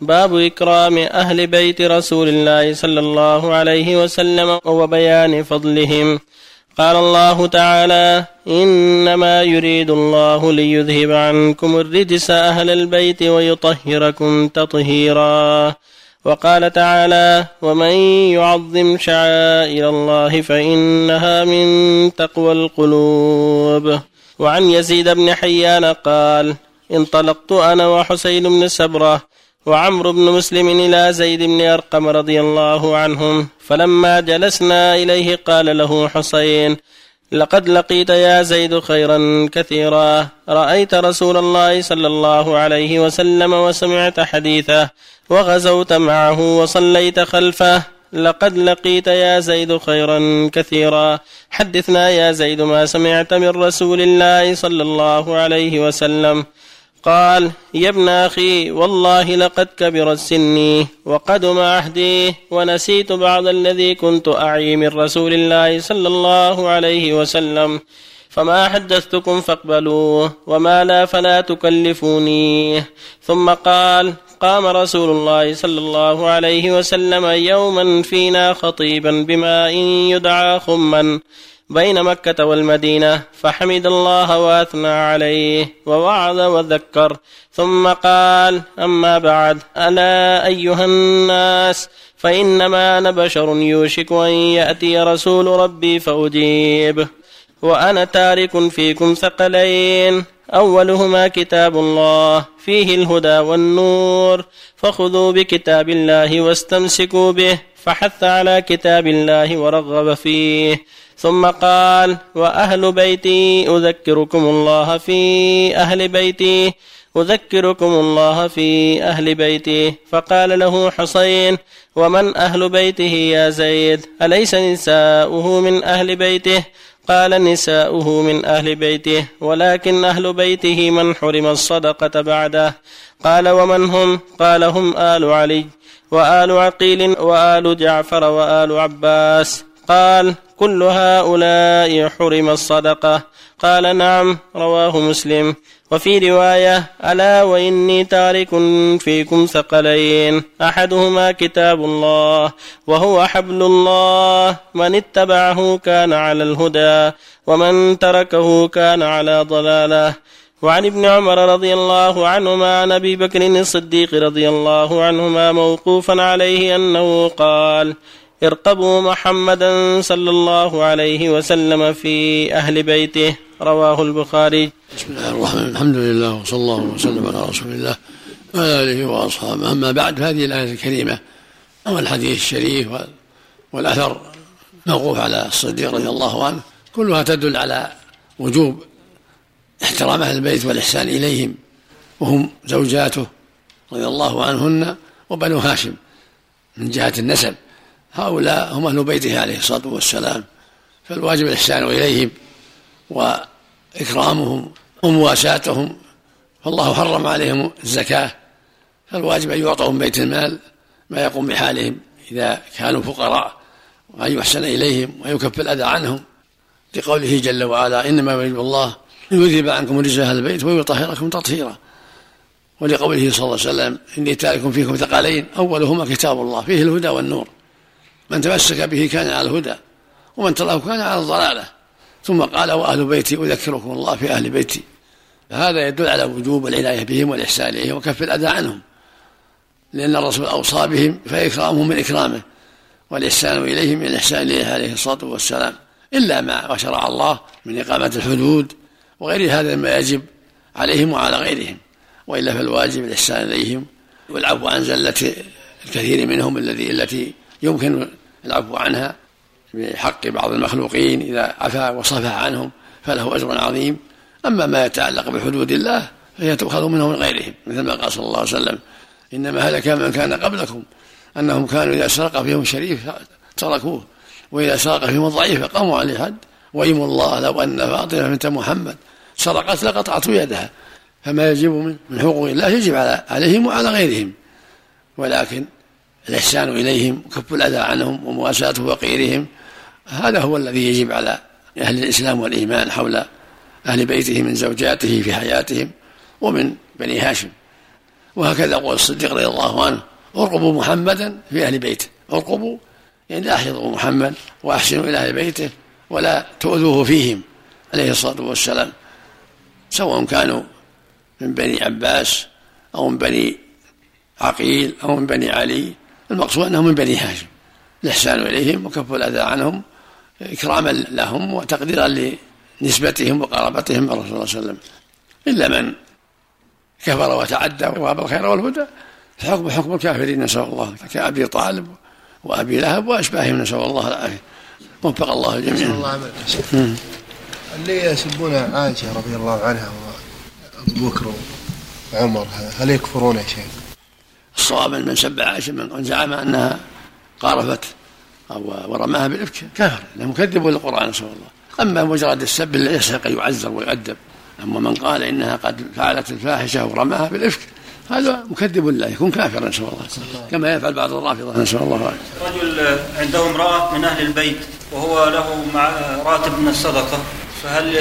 باب إكرام أهل بيت رسول الله صلى الله عليه وسلم وبيان فضلهم. قال الله تعالى إنما يريد الله ليذهب عنكم الرجس أهل البيت ويطهركم تطهيرا. وقال تعالى ومن يعظم شعائر الله فإنها من تقوى القلوب. وعن يزيد بن حيان قال انطلقت أنا وحسين بن سبرة وعمرو بن مسلم إلى زيد بن أرقم رضي الله عنهم فلما جلسنا إليه قال له حسين لقد لقيت يا زيد خيرا كثيرا رأيت رسول الله صلى الله عليه وسلم وسمعت حديثه وغزوت معه وصليت خلفه لقد لقيت يا زيد خيرا كثيرا. حدثنا يا زيد ما سمعت من رسول الله صلى الله عليه وسلم. قال يا ابن أخي والله لقد كبرت سني وقدم عهدي ونسيت بعض الذي كنت أعي من رسول الله صلى الله عليه وسلم فما حدثتكم فاقبلوه وما لا فلا تكلفوني. ثم قال قام رسول الله صلى الله عليه وسلم يوما فينا خطيبا بماء يدعى خما بين مكة والمدينة فحمد الله وأثنى عليه ووعظ وذكر ثم قال أما بعد ألا أيها الناس فإنما أنا بشر يوشك أن يأتي رسول ربي فأجيب. وأنا تارك فيكم ثقلين أولهما كتاب الله فيه الهدى والنور فخذوا بكتاب الله واستمسكوا به فحث على كتاب الله ورغب فيه. ثم قال وأهل بيتي أذكركم الله في أهل بيتي أذكركم الله في أهل بيتي. فقال له حسين ومن أهل بيته يا زيد؟ أليس نساؤه من أهل بيته؟ قال نساؤه من أهل بيته ولكن أهل بيته من حرم الصدقة بعده. قال ومن هم؟ قال هم آل علي وآل عقيل وآل جعفر وآل عباس. قال كل هؤلاء حرم الصدقة. قال نعم رواه مسلم. وفي رواية ألا وإني تارك فيكم ثقلين. أحدهما كتاب الله وهو حبل الله. من اتبعه كان على الهدى ومن تركه كان على ضلاله. وعن ابن عمر رضي الله عنهما عن أبي بكر الصديق رضي الله عنهما موقوفا عليه أنه قال ارقبوا محمدا صلى الله عليه وسلم في أهل بيته رواه البخاري. بسم الله الرحمن الرحيم. الحمد لله وصلى الله وسلم على رسول الله وعلى آله وأصحابه. أما بعد هذه الآية الكريمة والحديث الشريف والأثر موقوف على الصديق رضي الله عنه كلها تدل على وجوب احترام أهل البيت والإحسان إليهم وهم زوجاته رضي الله عنهن وبنو هاشم من جهة النسب. هؤلاء هم أهل بيته عليه الصلاة والسلام فالواجب الإحسان إليهم وإكرامهم ومواساتهم فالله حرم عليهم الزكاة فالواجب أن يعطوا من بيت المال ما يقوم بحالهم إذا كانوا فقراء وأن يحسن إليهم ويكف الأذى عنهم. لقوله جل وعلا إنما يريد الله يذهب عنكم رجس أهل البيت ويطهركم تطهيرا. ولقوله صلى الله عليه وسلم إني تارك فيكم ثقلين أولهما كتاب الله فيه الهدى والنور. من تمسك به كان على الهدى ومن تركه كان على الضلالة. ثم قال وأهل بيتي أذكركم الله في أهل بيتي. هذا يدل على وجوب العناية بهم والإحسان إليهم وكف الأذى عنهم. لأن الرسول أوصى بهم فإكرامهم من إكرامه والإحسان إليهم من الاحسان إليه عليه الصلاة والسلام. إلا ما شرع الله من إقامة الحدود وغير هذا مما يجب عليهم وعلى غيرهم. وإلا فالواجب الإحسان إليهم. والعفو عن زلة الكثير منهم الذي التي يمكن العفو عنها بحق بعض المخلوقين إذا عفا وصفح عنهم فله أجر عظيم. أما ما يتعلق بحدود الله فهي تؤخذ منه من غيرهم مثل ما قال صلى الله عليه وسلم إنما هلك من كان قبلكم أنهم كانوا إذا سرق فيهم شريف تركوه وإذا سرق فيهم الضعيف فقاموا عليه حد وإيم الله لو أن فاطمة بنت محمد سرقت لقطعت يدها. فما يجب من حقوق الله يجب عليهم وعلى غيرهم. ولكن الإحسان إليهم وكف الأذى عنهم ومواساة فقيرهم هذا هو الذي يجب على أهل الإسلام والإيمان حول أهل بيته من زوجاته في حياتهم ومن بني هاشم. وهكذا يقول الصديق رضي الله عنه ارقبوا محمدا في أهل بيته. ارقبوا يعني لاحظوا محمد وأحسنوا إلى أهل بيته ولا تؤذوه فيهم عليه الصلاة والسلام. سواء كانوا من بني عباس أو من بني عقيل أو من بني علي. المقصود أنهم من بني هاشم. الإحسان إليهم وكف الأذى عنهم إكراما لهم وتقديرا لنسبتهم وقرابتهم من الرسول صلى الله عليه وسلم. إلا من كفر وتعدى وأبى الخير والهدى فحكم حكم الكافرين نسأل الله. كابي طالب وأبي لهب وأشباههم نسأل الله العافية. وفق الله الجميع. الله اللي يسبون عائشة رضي الله عنها وأبو بكر وعمر هل يكفرون يا شيخ؟ الصواب من سب عائشة من زعم أنها قارفت أو ورماها بالإفك. كافر. لأنه مكذب للقرآن نسأل الله. أما مجرد السب يستحق أن يعذر ويؤدب. أما من قال إنها قد فعلت الفاحشة ورماها بالإفك هذا مكذب لله يكون كافرا نسأل الله. كما يفعل بعض الرافضة نسأل الله. رجل عنده امرأة من أهل البيت وهو له مع راتب من الصدقة فهل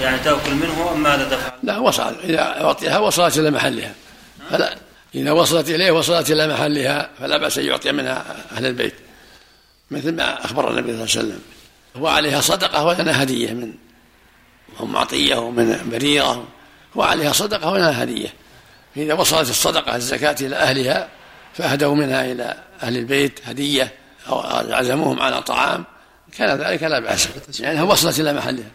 يعني تأكل منه أم ماذا تفعل؟ لا وصل إذا أعطيها وصلت إلى محلها. فلا إذا وصلت إليه وصلت إلى محلها فلا بأس أن يعطي منها أهل البيت مثل ما أخبر النبي صلى الله عليه وسلم. هو عليها صدقة ولنا هدية من هم عطية ومن بريرة. وعليها صدقة ولنا هدية. إذا وصلت الصدقة الزكاة إلى أهلها فأهدوا منها إلى أهل البيت هدية أو عزموهم على طعام كان ذلك لا بأس يعني وصلت إلى محلها.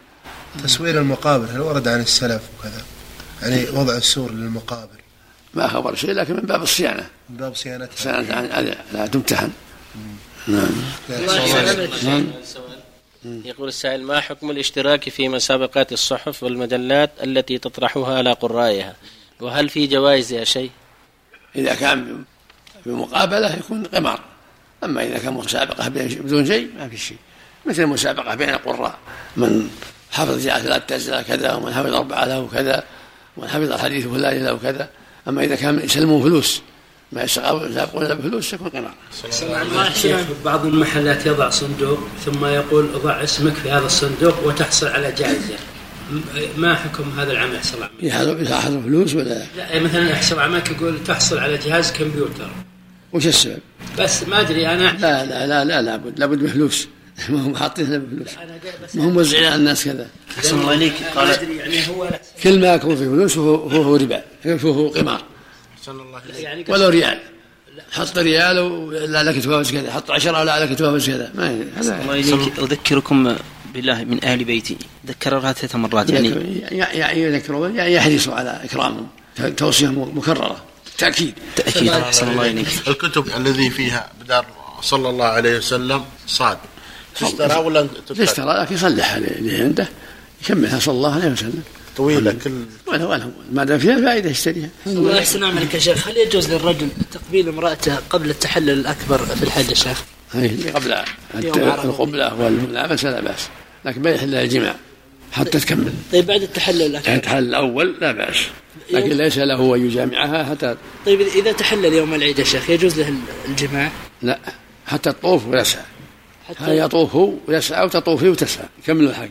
تصوير المقابر هل ورد عن السلف وكذا؟ يعني وضع السور للمقابر ما خبر شيء لكن من باب الصيانة. من باب صيانتها. صيانة لا تمتحن. نعم. نعم. يقول السائل ما حكم الاشتراك في مسابقات الصحف والمجلات التي تطرحها على قرائها؟ وهل في جوائز يا شيء إذا كان بمقابلة يكون قمار. أما إذا كان مسابقة بدون شيء ما في شيء. مثل المسابقة بين القراء من حفظ جاء ثلاثة أجزاء كذا ومن حفظ أربعة له كذا ومن حفظ الحديث فلان له كذا. أما إذا كان يسلمون فلوس ما يسابقون بفلوس يكون قمار. بعض المحلات يضع صندوق ثم يقول ضع اسمك في هذا الصندوق وتحصل على جائزة. ما حكم هذا العمل يحصل عمل؟ يحصل فلوس ولا؟ لا مثلا يحصل عملك يقول تحصل على جهاز كمبيوتر. وش السبب؟ بس ما أدري أنا لا لا لا لا لابد لابد بفلوس ما هم حاطين له بفلوس ما هم موزعين على الناس كذا. أحسن الله اليك قال يعني هو كل ما يكون في فلوس هو هو ربا. هو قمار. الله يعني ولو ريال. حط ريال ولا لك تفوز كذا. حط عشرة ولا لك تفوز كذا. ما الله يجزيك أذكركم بالله من أهل بيتي. ذكرها ثلاث مرات. يعني يعني يذكرون. يعني يحرصوا على إكرامهم. توصية مكررة. تأكيد. تأكيد. أحسن الله إليك. الكتب الذي فيها بدار صلى الله عليه وسلم صاد. تشترى ولا تشترى لكن يصلحها اللي عنده يكملها صلى الله عليه وسلم طويله كل ولا ولا ما دام فيها فائدة يشتريها. الله يحسن عملك يا شيخ، هل يجوز للرجل تقبيل امرأته قبل التحلل الأكبر في الحج يا شيخ؟ اي قبل القبلة والملامسه لا بأس، لكن ما يحل الجماع حتى تكمل. طيب بعد التحلل الأكبر؟ يعني التحلل الأول لا بأس، لكن ليس له ان يجامعها حتى طيب إذا تحلل يوم العيد يا شيخ يجوز له الجماع؟ لا حتى الطوف ويسعى. حتى يطوف ويسعى وتطوفي وتسعى، يكمل الحج.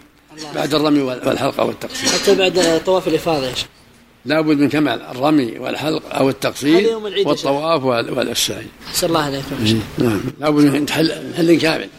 بعد الرمي والحلقة والتقصير حتى بعد طواف الإفاضة يا شيخ لابد من كمال الرمي والحلق أو التقصير والطواف والسعي. صلى الله عليه وسلم نعم. لابد من حل حل كامل.